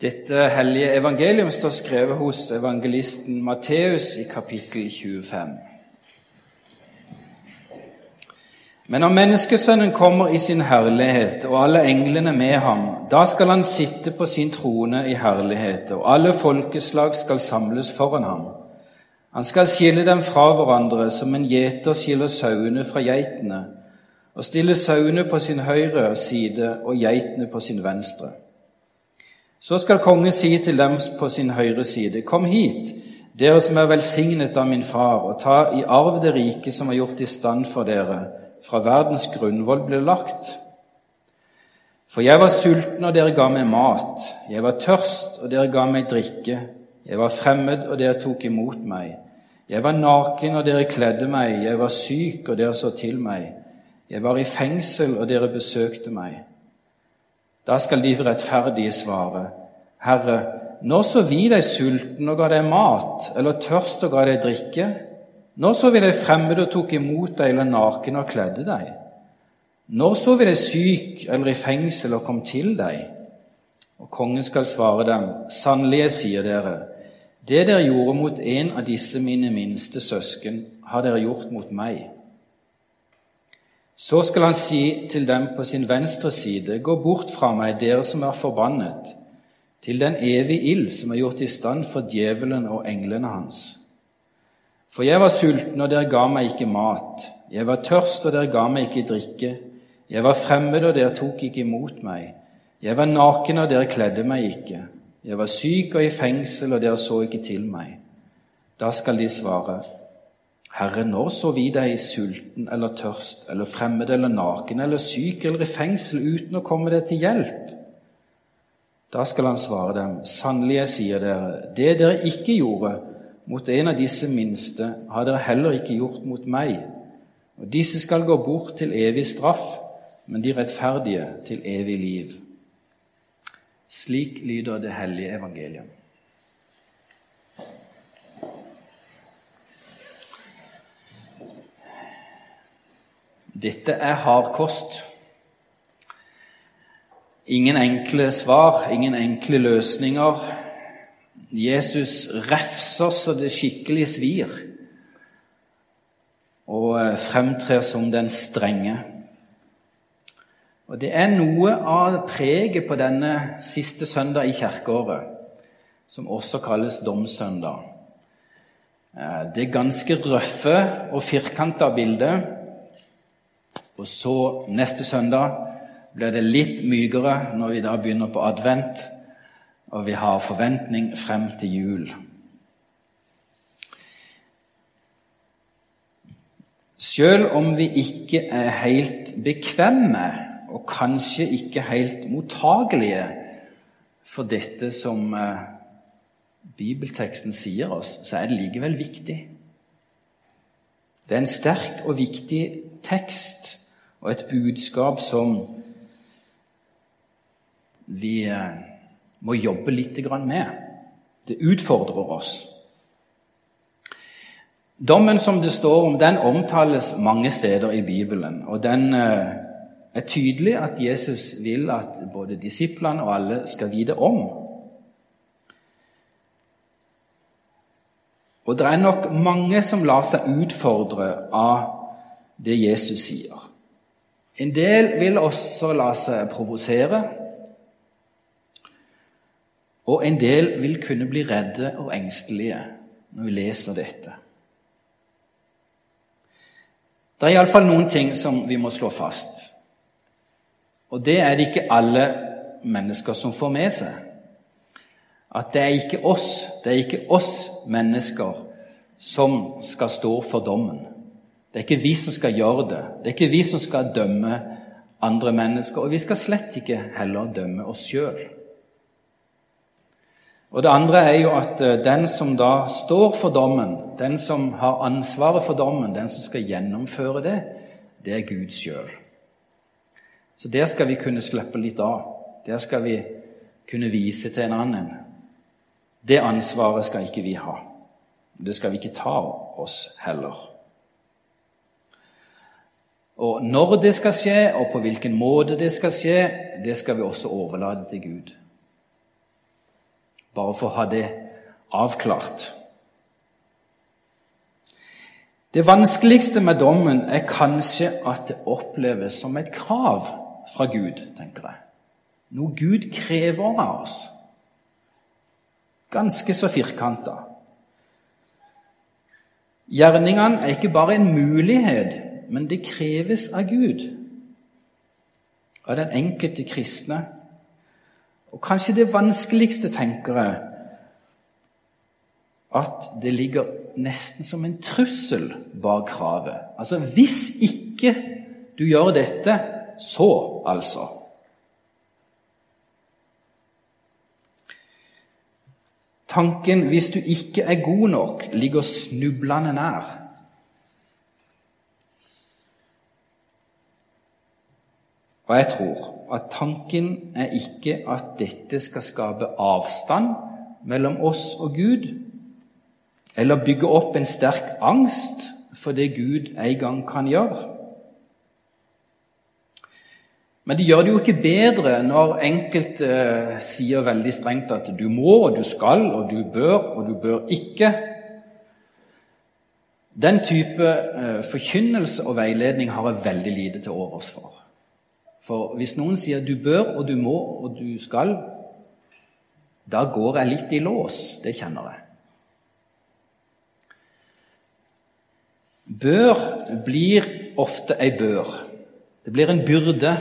Dette hellige evangelium står skrevet hos evangelisten Matteus i kapittel 25. Men når Menneskesønnen kommer i sin herlighet og alle englene med ham, da skal han sitte på sin trone i herlighet, og alle folkeslag skal samles foran ham. Han skal skille dem fra hverandre som en gjeter skiller sauene fra geitene, og stille sauene på sin høyre side og geitene på sin venstre. Så skal kongen si til dem på sin høyre side, Kom hit, dere som er velsignet av min far, og ta i arv det rike som er gjort i stand for dere, fra verdens grunnvoll ble lagt. For jeg var sulten, og dere ga meg mat. Jeg var tørst, og dere ga meg drikke. Jeg var fremmed, og dere tok imot meg. Jeg var naken, og dere kledde meg. Jeg var syk, og dere så til meg. Jeg var i fengsel, og dere besøkte meg. Da skal de rettferdige svare, Herre, når så vi deg sulten og ga deg mat, eller tørst og ga deg drikke? Når så vi deg fremmede og tok imot deg, eller naken og kledde deg? Når så vi deg syk eller i fengsel og kom til deg? Og kongen skal svare dem, sannelig, sier dere, det dere gjorde mot en av disse mine minste søsken, har dere gjort mot meg. Så skal han si til dem på sin venstre side, Gå bort fra meg, dere som er forbannet, til den evige ild som er gjort i stand for djevelen og englene hans. For jeg var sulten, og dere ga meg ikke mat. Jeg var tørst, og dere ga meg ikke drikke. Jeg var fremmed, og dere tok ikke imot meg. Jeg var naken, og dere kledde meg ikke. Jeg var syk og i fengsel, og dere så ikke til meg. Da skal de svare, Herre, når så vi deg sulten eller tørst eller fremmed eller naken eller syk eller i fengsel uten å komme deg til hjelp? Da skal han svare dem, sannelig jeg sier dere, det dere ikke gjorde mot en av disse minste, har dere heller ikke gjort mot meg. Og disse skal gå bort til evig straff, men de rettferdige til evig liv. Slik lyder det hellige evangeliet. Dette er hard kost. Ingen enkle svar, ingen enkle løsninger. Jesus refser så det skikkelig svir, og eh, fremtrer som den strenge. Og Det er noe av preget på denne siste søndag i kirkeåret, som også kalles domssøndag. Det det ganske røffe og firkanta bildet og så neste søndag blir det litt mykere når vi da begynner på advent, og vi har forventning frem til jul. Selv om vi ikke er helt bekvemme, og kanskje ikke helt mottagelige for dette som eh, bibelteksten sier oss, så er det likevel viktig. Det er en sterk og viktig tekst og et budskap som vi eh, må jobbe litt med. Det utfordrer oss. Dommen som det står om, den omtales mange steder i Bibelen. Og den eh, er tydelig at Jesus vil at både disiplene og alle skal vite om. Og det er nok mange som lar seg utfordre av det Jesus sier. En del vil også la seg provosere, og en del vil kunne bli redde og engstelige når vi leser dette. Det er iallfall noen ting som vi må slå fast. Og det er det ikke alle mennesker som får med seg. At det er ikke oss, det er ikke oss mennesker som skal stå for dommen. Det er ikke vi som skal gjøre det. Det er ikke vi som skal dømme andre mennesker. Og vi skal slett ikke heller dømme oss sjøl. Og det andre er jo at eh, den som da står for dommen, den som har ansvaret for dommen, den som skal gjennomføre det, det er Gud sjøl. Så der skal vi kunne slippe litt av. Der skal vi kunne vise til en annen. Det ansvaret skal ikke vi ha. Det skal vi ikke ta oss heller. Og når det skal skje, og på hvilken måte det skal skje, det skal vi også overlate til Gud. bare for å ha det avklart. Det vanskeligste med dommen er kanskje at det oppleves som et krav fra Gud, tenker jeg. Noe Gud krever av oss. Ganske så firkanta. Gjerningene er ikke bare en mulighet, men det kreves av Gud. Av den enkelte kristne. Og kanskje det vanskeligste, tenker jeg, at det ligger nesten som en trussel bak kravet. Altså, hvis ikke du gjør dette, så altså. Tanken 'hvis du ikke er god nok' ligger snublende nær. Og jeg tror at tanken er ikke at dette skal skape avstand mellom oss og Gud, eller bygge opp en sterk angst for det Gud en gang kan gjøre. Men det gjør det jo ikke bedre når enkelte eh, sier veldig strengt at du må, og du skal, og du bør, og du bør ikke. Den type eh, forkynnelse og veiledning har jeg veldig lite til overs for. For hvis noen sier du bør, og du må, og du skal, da går jeg litt i lås. Det kjenner jeg. Bør blir ofte ei bør. Det blir en byrde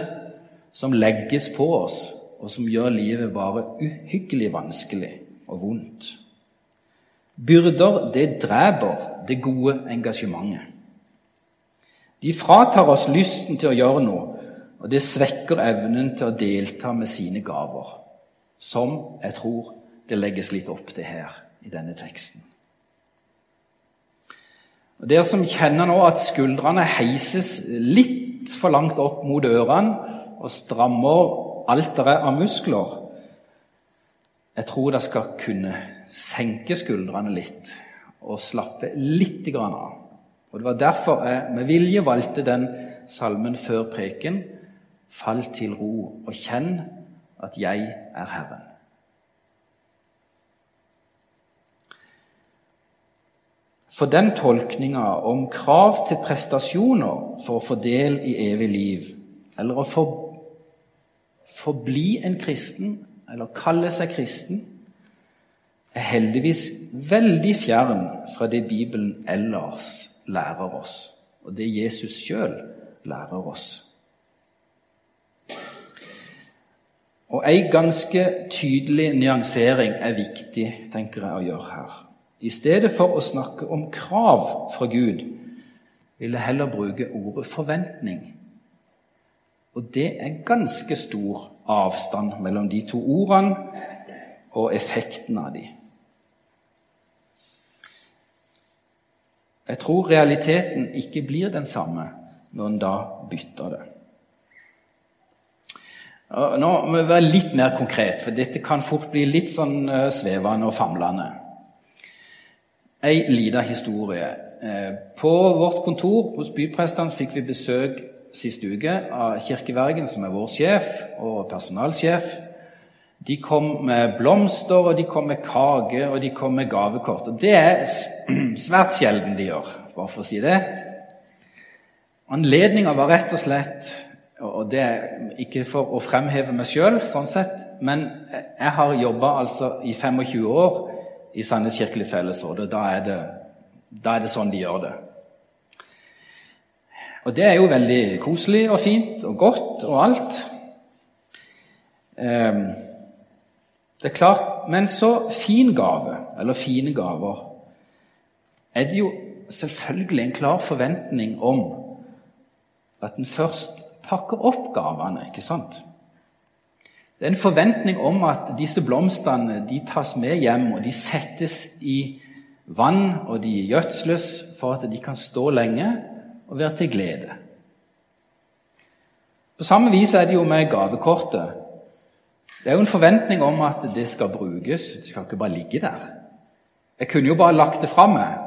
som legges på oss, og som gjør livet bare uhyggelig vanskelig og vondt. Byrder, det dreper det gode engasjementet. De fratar oss lysten til å gjøre noe, og det svekker evnen til å delta med sine gaver, som jeg tror det legges litt opp til her i denne teksten. Og Dere som kjenner nå at skuldrene heises litt for langt opp mot ørene, og strammer alteret av muskler. Jeg tror det skal kunne senke skuldrene litt og slappe litt av. Og Det var derfor jeg med vilje valgte den salmen før preken. Fall til ro og kjenn at jeg er Herren. For den tolkninga om krav til prestasjoner for å få del i evig liv, eller å få for en kristen, eller kalle seg kristen, er heldigvis veldig fjern fra det Bibelen ellers lærer oss, og det Jesus sjøl lærer oss. Og ei ganske tydelig nyansering er viktig, tenker jeg, å gjøre her. I stedet for å snakke om krav fra Gud vil jeg heller bruke ordet forventning. Og det er ganske stor avstand mellom de to ordene og effekten av de. Jeg tror realiteten ikke blir den samme når en da bytter det. Nå må vi være litt mer konkret, for dette kan fort bli litt sånn eh, svevende og famlende. Ei lita historie. Eh, på vårt kontor hos byprestene fikk vi besøk siste uke av Kirkevergen, som er vår sjef og personalsjef. De kom med blomster, og de kom med kake, og de kom med gavekort. Og Det er svært sjelden de gjør, bare for å si det. Anledninga var rett og slett og det er ikke for å fremheve meg sjøl, sånn sett, men jeg har jobba altså i 25 år i Sandnes kirkelige fellesråd, og da er, det, da er det sånn de gjør det. Og det er jo veldig koselig og fint og godt og alt. Ehm, det er klart, Men så fin gave, eller fine gaver, er det jo selvfølgelig en klar forventning om at en først pakker opp gavene, ikke sant? Det er en forventning om at disse blomstene de tas med hjem, og de settes i vann, og de gjødsles for at de kan stå lenge og være til glede. På samme vis er det jo med gavekortet. Det er jo en forventning om at det skal brukes. Det skal ikke bare ligge der. Jeg kunne jo bare lagt det fra meg.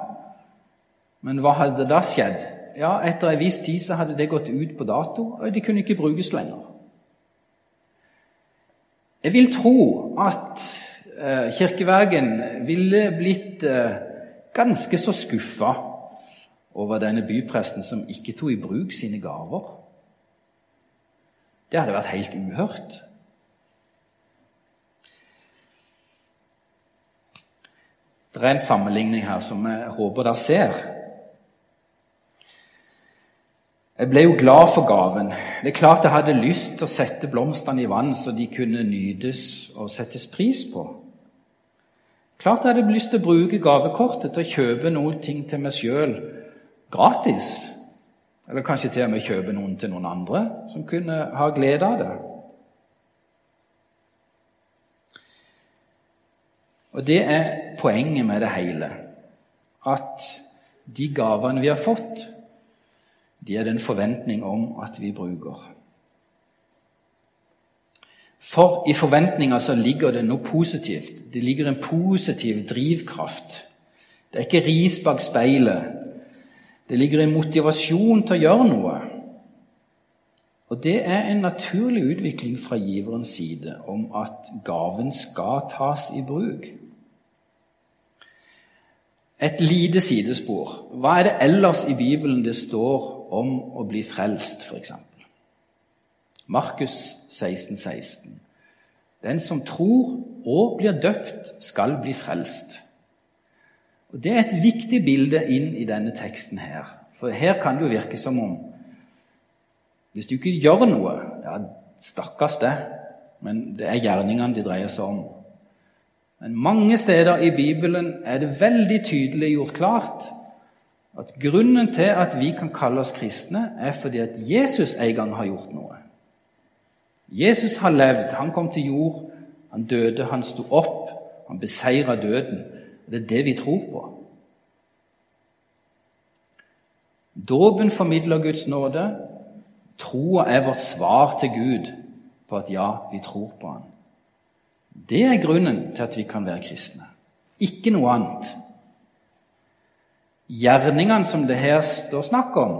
Men hva hadde da skjedd? Ja, Etter en viss tid så hadde det gått ut på dato, og de kunne ikke brukes lenger. Jeg vil tro at eh, kirkevergen ville blitt eh, ganske så skuffa over denne bypresten som ikke tok i bruk sine gaver. Det hadde vært helt uhørt. Det er en sammenligning her som jeg håper dere ser. Jeg ble jo glad for gaven. Det er klart jeg hadde lyst til å sette blomstene i vann så de kunne nytes og settes pris på. Klart jeg hadde lyst til å bruke gavekortet til å kjøpe noen ting til meg sjøl gratis. Eller kanskje til og med kjøpe noen til noen andre som kunne ha glede av det. Og det er poenget med det hele. At de gavene vi har fått, de er det en forventning om at vi bruker. For i forventninga så ligger det noe positivt. Det ligger en positiv drivkraft. Det er ikke ris bak speilet. Det ligger en motivasjon til å gjøre noe. Og det er en naturlig utvikling fra giverens side om at gaven skal tas i bruk. Et lite sidespor. Hva er det ellers i Bibelen det står om å bli frelst, f.eks.? Markus 16, 16. Den som tror og blir døpt, skal bli frelst. Og Det er et viktig bilde inn i denne teksten her. For her kan det jo virke som om hvis du ikke gjør noe Ja, stakkars det, men det er gjerningene de dreier seg om. Men mange steder i Bibelen er det veldig tydelig gjort klart at grunnen til at vi kan kalle oss kristne, er fordi at Jesus en gang har gjort noe. Jesus har levd. Han kom til jord, han døde, han sto opp, han beseira døden. Det er det vi tror på. Dåpen formidler Guds nåde. Troa er vårt svar til Gud på at ja, vi tror på Han. Det er grunnen til at vi kan være kristne. Ikke noe annet. Gjerningene som det her står snakk om,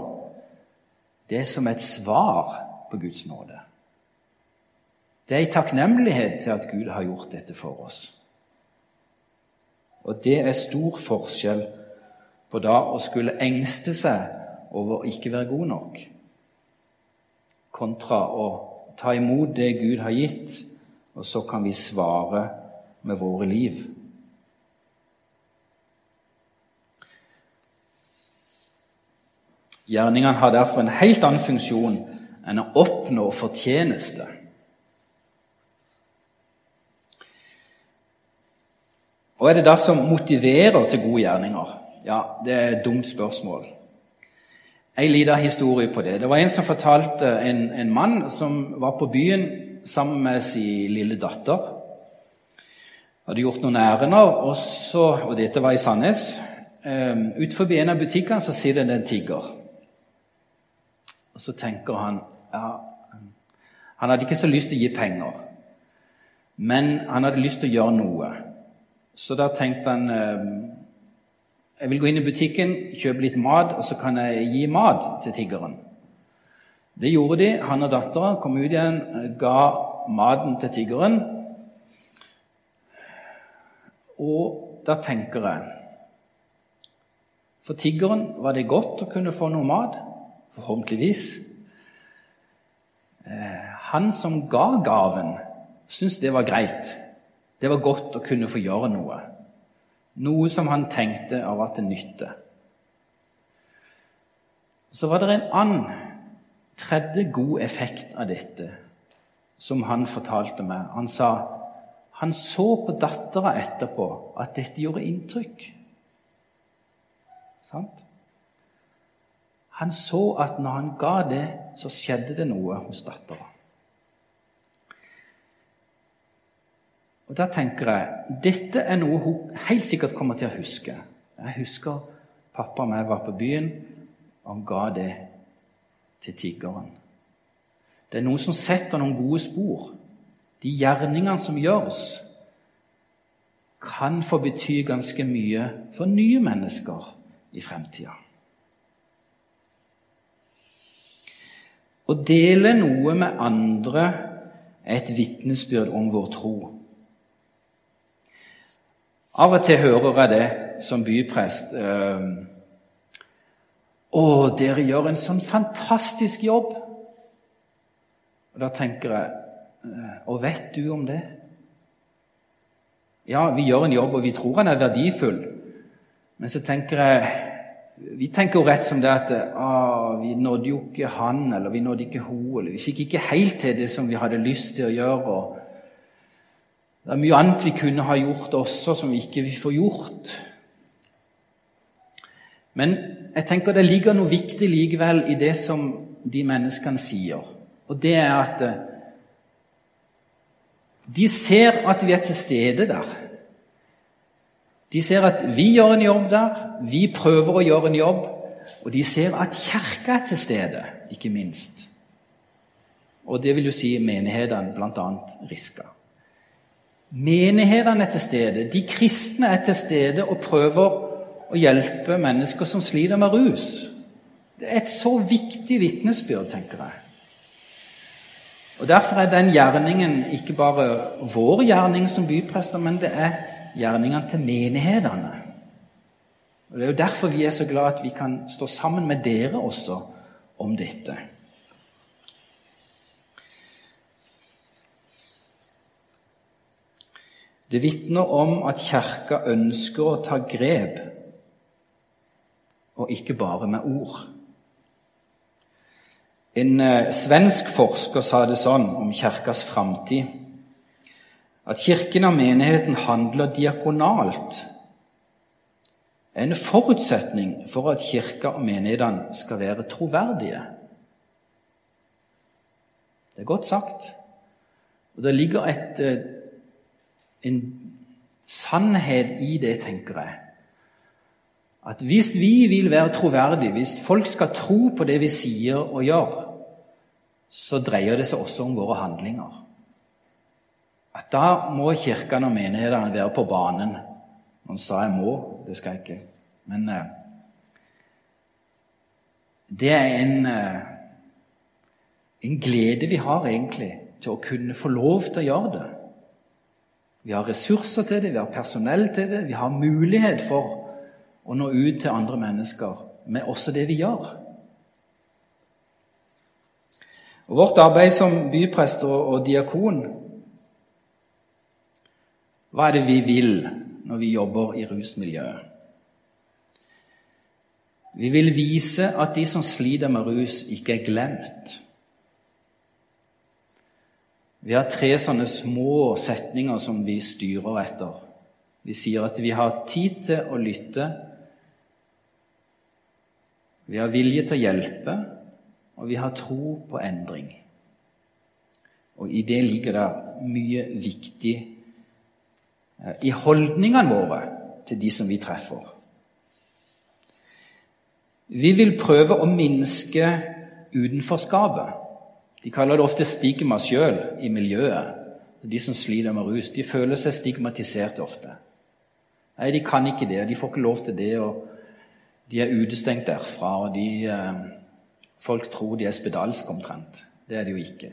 det er som et svar på Guds nåde. Det er en takknemlighet til at Gud har gjort dette for oss. Og det er stor forskjell på da å skulle engste seg over å ikke være god nok, kontra å ta imot det Gud har gitt, og så kan vi svare med våre liv. Gjerningene har derfor en helt annen funksjon enn å oppnå fortjeneste. Hva er det da som motiverer til gode gjerninger? Ja, Det er et dumt spørsmål. En liten historie på det. Det var en som fortalte en, en mann som var på byen sammen med sin lille datter. Hadde gjort noen ærender, og, dette var i Sandnes. Um, Utenfor en av butikkene så sitter det en tigger. Og så tenker han ja, Han hadde ikke så lyst til å gi penger, men han hadde lyst til å gjøre noe. Så da tenkte han eh, jeg vil gå inn i butikken, kjøpe litt mat, og så kan jeg gi mat til tiggeren. Det gjorde de. Han og dattera kom ut igjen, ga maten til tiggeren. Og da tenker jeg For tiggeren var det godt å kunne få noe mat, forhåpentligvis. Eh, han som ga gaven, syntes det var greit. Det var godt å kunne få gjøre noe. Noe som han tenkte av at det nytte. Så var det en annen, tredje god effekt av dette som han fortalte meg. Han sa han så på dattera etterpå at dette gjorde inntrykk. Sant? Han så at når han ga det, så skjedde det noe hos dattera. Og Da tenker jeg dette er noe hun helt sikkert kommer til å huske. Jeg husker pappa og jeg var på byen, og han ga det til tiggeren. Det er noe som setter noen gode spor. De gjerningene som gjøres, kan få bety ganske mye for nye mennesker i fremtida. Å dele noe med andre er et vitnesbyrd om vår tro. Av og til hører jeg det som byprest. Eh, 'Å, dere gjør en sånn fantastisk jobb.' Og Da tenker jeg eh, 'Og vet du om det?' Ja, vi gjør en jobb, og vi tror han er verdifull. Men så tenker jeg Vi tenker jo rett som det at ah, vi nådde jo ikke han, eller vi nådde ikke hun, eller vi fikk ikke helt til det som vi hadde lyst til å gjøre. Det er mye annet vi kunne ha gjort også, som vi ikke får gjort. Men jeg tenker det ligger noe viktig likevel i det som de menneskene sier. Og det er at eh, de ser at vi er til stede der. De ser at vi gjør en jobb der, vi prøver å gjøre en jobb, og de ser at Kirka er til stede, ikke minst. Og det vil jo si menighetene, bl.a. Riska. Menighetene er til stede, de kristne er til stede og prøver å hjelpe mennesker som sliter med rus. Det er et så viktig vitnesbyrd, tenker jeg. Og Derfor er den gjerningen ikke bare vår gjerning som byprester, men det er gjerningene til menighetene. Og Det er jo derfor vi er så glad at vi kan stå sammen med dere også om dette. Det vitner om at Kirka ønsker å ta grep og ikke bare med ord. En eh, svensk forsker sa det sånn om kirkas framtid at kirken og menigheten handler diakonalt. er En forutsetning for at kirka og menighetene skal være troverdige. Det er godt sagt. Og det ligger et, eh, en sannhet i det, tenker jeg at hvis vi vil være troverdige, hvis folk skal tro på det vi sier og gjør, så dreier det seg også om våre handlinger. At da må kirkene og menighetene være på banen. Noen sa jeg må, det skal jeg ikke. Men eh, det er en, eh, en glede vi har egentlig til å kunne få lov til å gjøre det. Vi har ressurser til det, vi har personell til det, vi har mulighet for å nå ut til andre mennesker med også det vi gjør. Og vårt arbeid som byprest og, og diakon Hva er det vi vil når vi jobber i rusmiljøet? Vi vil vise at de som sliter med rus, ikke er glemt. Vi har tre sånne små setninger som vi styrer etter. Vi sier at vi har tid til å lytte, vi har vilje til å hjelpe, og vi har tro på endring. Og i det ligger det mye viktig i holdningene våre til de som vi treffer. Vi vil prøve å minske utenforskapet. De kaller det ofte stigma sjøl i miljøet. De som sliter med rus, de føler seg stigmatisert ofte. Nei, de kan ikke det, de får ikke lov til det. og de er utestengt derfra, og de, eh, folk tror de er spedalske omtrent. Det er de jo ikke.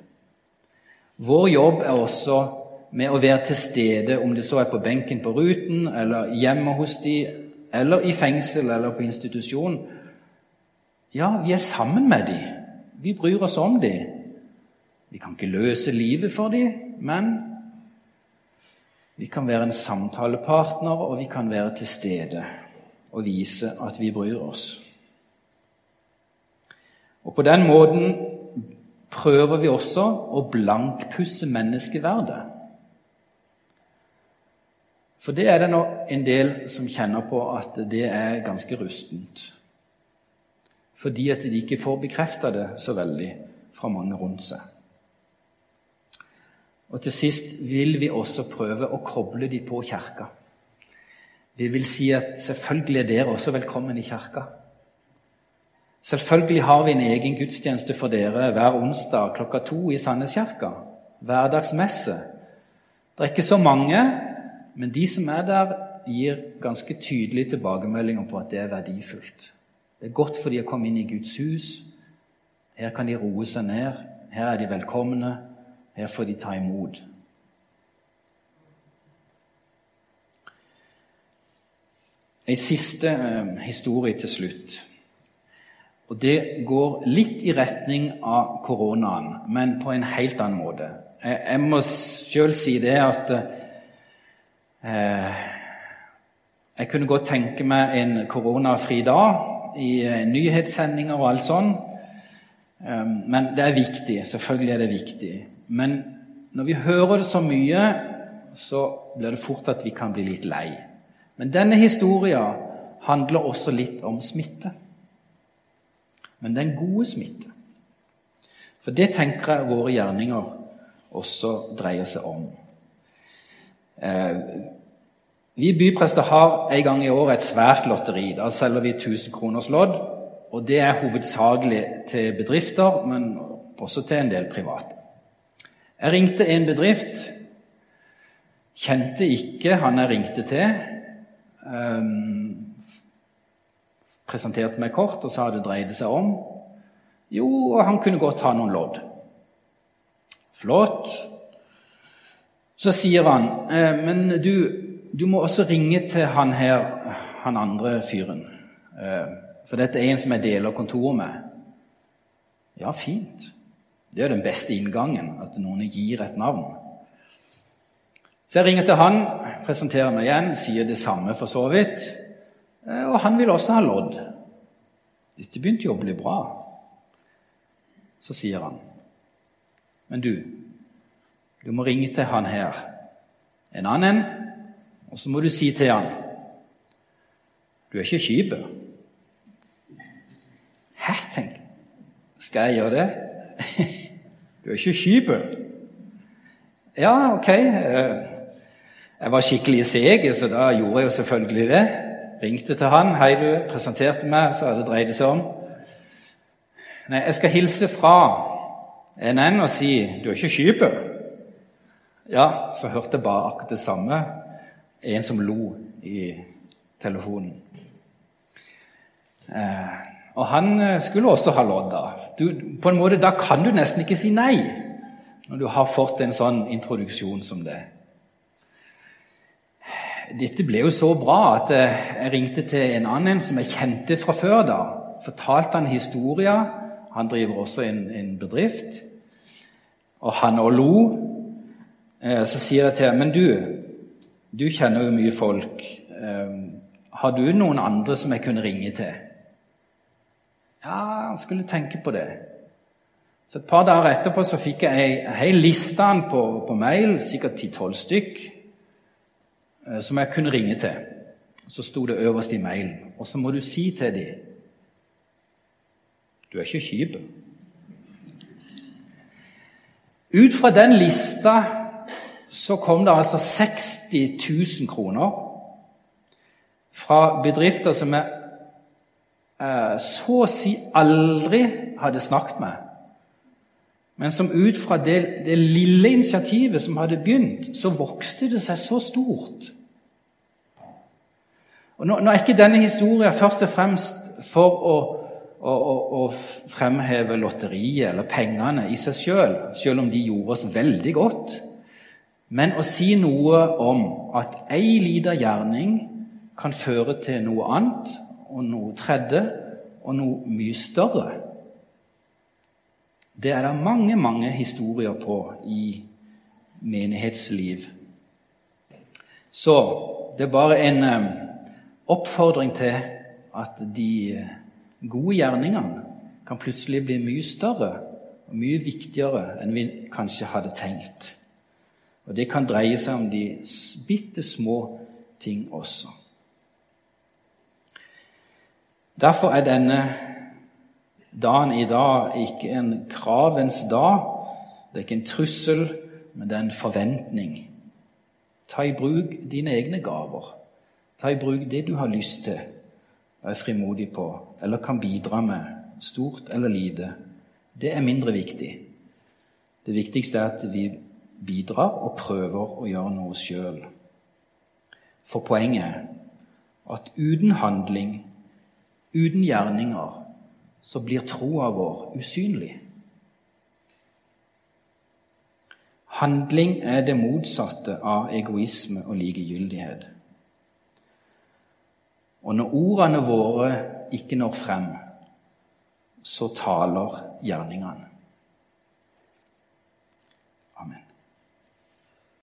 Vår jobb er også med å være til stede, om det så er på benken på Ruten, eller hjemme hos de, eller i fengsel eller på institusjon. Ja, vi er sammen med de. Vi bryr oss om de. Vi kan ikke løse livet for de, men vi kan være en samtalepartner, og vi kan være til stede og vise at vi bryr oss. Og På den måten prøver vi også å blankpusse menneskeverdet. For det er det nå en del som kjenner på at det er ganske rustent. Fordi at de ikke får bekrefta det så veldig fra mange rundt seg. Og til sist vil vi også prøve å koble de på kirka. Vi vil si at selvfølgelig er dere også velkommen i kirka. Selvfølgelig har vi en egen gudstjeneste for dere hver onsdag klokka to i Sandnes kirke. Hverdagsmesse. Det er ikke så mange, men de som er der, gir ganske tydelige tilbakemeldinger på at det er verdifullt. Det er godt for de å komme inn i Guds hus. Her kan de roe seg ned. Her er de velkomne. Her får de ta imot. En siste eh, historie til slutt. Og Det går litt i retning av koronaen, men på en helt annen måte. Jeg, jeg må sjøl si det at eh, Jeg kunne godt tenke meg en koronafri dag i eh, nyhetssendinger og alt sånn. Eh, men det er viktig. Selvfølgelig er det viktig. Men når vi hører det så mye, så blir det fort at vi kan bli litt lei. Men denne historien handler også litt om smitte. Men den gode smitte. For det tenker jeg våre gjerninger også dreier seg om. Vi byprester har en gang i år et svært lotteri. Da selger vi 1000 kroners lodd. Og det er hovedsakelig til bedrifter, men også til en del private. Jeg ringte en bedrift. Kjente ikke han jeg ringte til. Um, presenterte meg kort og sa det dreide seg om. Jo, han kunne godt ha noen lodd. Flott. Så sier han, eh, men du, du må også ringe til han her, han andre fyren. Eh, for dette er en som jeg deler kontoret med. Ja, fint. Det er den beste inngangen, at noen gir et navn. Så jeg ringer til han, presenterer meg igjen, sier det samme for så vidt. Eh, og han vil også ha lodd. Dette begynte jo å bli bra. Så sier han, men du, du må ringe til han her, en annen, og så må du si til han Du er ikke skipet. Hæ, tenk Skal jeg gjøre det? Du er ikke skipet. Ja, ok. Eh, jeg var skikkelig seig, så da gjorde jeg jo selvfølgelig det. Ringte til han. 'Hei, du.' Presenterte meg, hadde det dreid seg om. Nei, jeg skal hilse fra NN og si 'Du er ikke skipet'. Ja, så hørte jeg bare akkurat det samme. En som lo i telefonen. Eh, og han eh, skulle også ha lodd, da. Du, på en måte, Da kan du nesten ikke si nei når du har fått en sånn introduksjon som det dette ble jo så bra at eh, jeg ringte til en annen som jeg kjente fra før. da, Fortalte han historia. Han driver også en, en bedrift. Og han òg lo. Eh, så sier jeg til ham, men du, du kjenner jo mye folk. Eh, har du noen andre som jeg kunne ringe til? Ja, han skulle tenke på det. Så Et par dager etterpå så fikk jeg ei liste på, på mail, sikkert ti-tolv stykk. Eh, som jeg kunne ringe til. Så sto det øverst i mailen. Og så må du si til dem Du er ikke kjip. Ut fra den lista så kom det altså 60 000 kroner fra bedrifter som jeg eh, så å si aldri hadde snakket med men som ut fra det, det, lille initiativet som hadde begynt, så vokste det seg så stort. Og Nå, nå er ikke denne historien først og fremst for å, å, å, å fremheve lotteriet eller pengene i seg sjøl, selv, selv om de gjorde oss veldig godt, men å si noe om at ei lita gjerning kan føre til noe annet og noe tredje og noe mye større. Det er det mange, mange historier på i menighetsliv. Så det er bare en um, oppfordring til at de eh, gode gjerningene kan plutselig bli mye større og mye viktigere enn vi kanskje hadde tenkt. Og det kan dreie seg om de bitte små ting også. Derfor er denne Dagen i dag ikke en kravens dag. Det er ikke en trussel, men det er en forventning. Ta i bruk dine egne gaver. Ta i bruk det du har lyst til, er frimodig på, eller kan bidra med, stort eller lite. Det er mindre viktig. Det viktigste er at vi bidrar og prøver å gjøre noe sjøl. For poenget er at uten handling, uten gjerninger, så blir troa vår usynlig. Handling er det motsatte av egoisme og likegyldighet. Og når ordene våre ikke når frem, så taler gjerningene.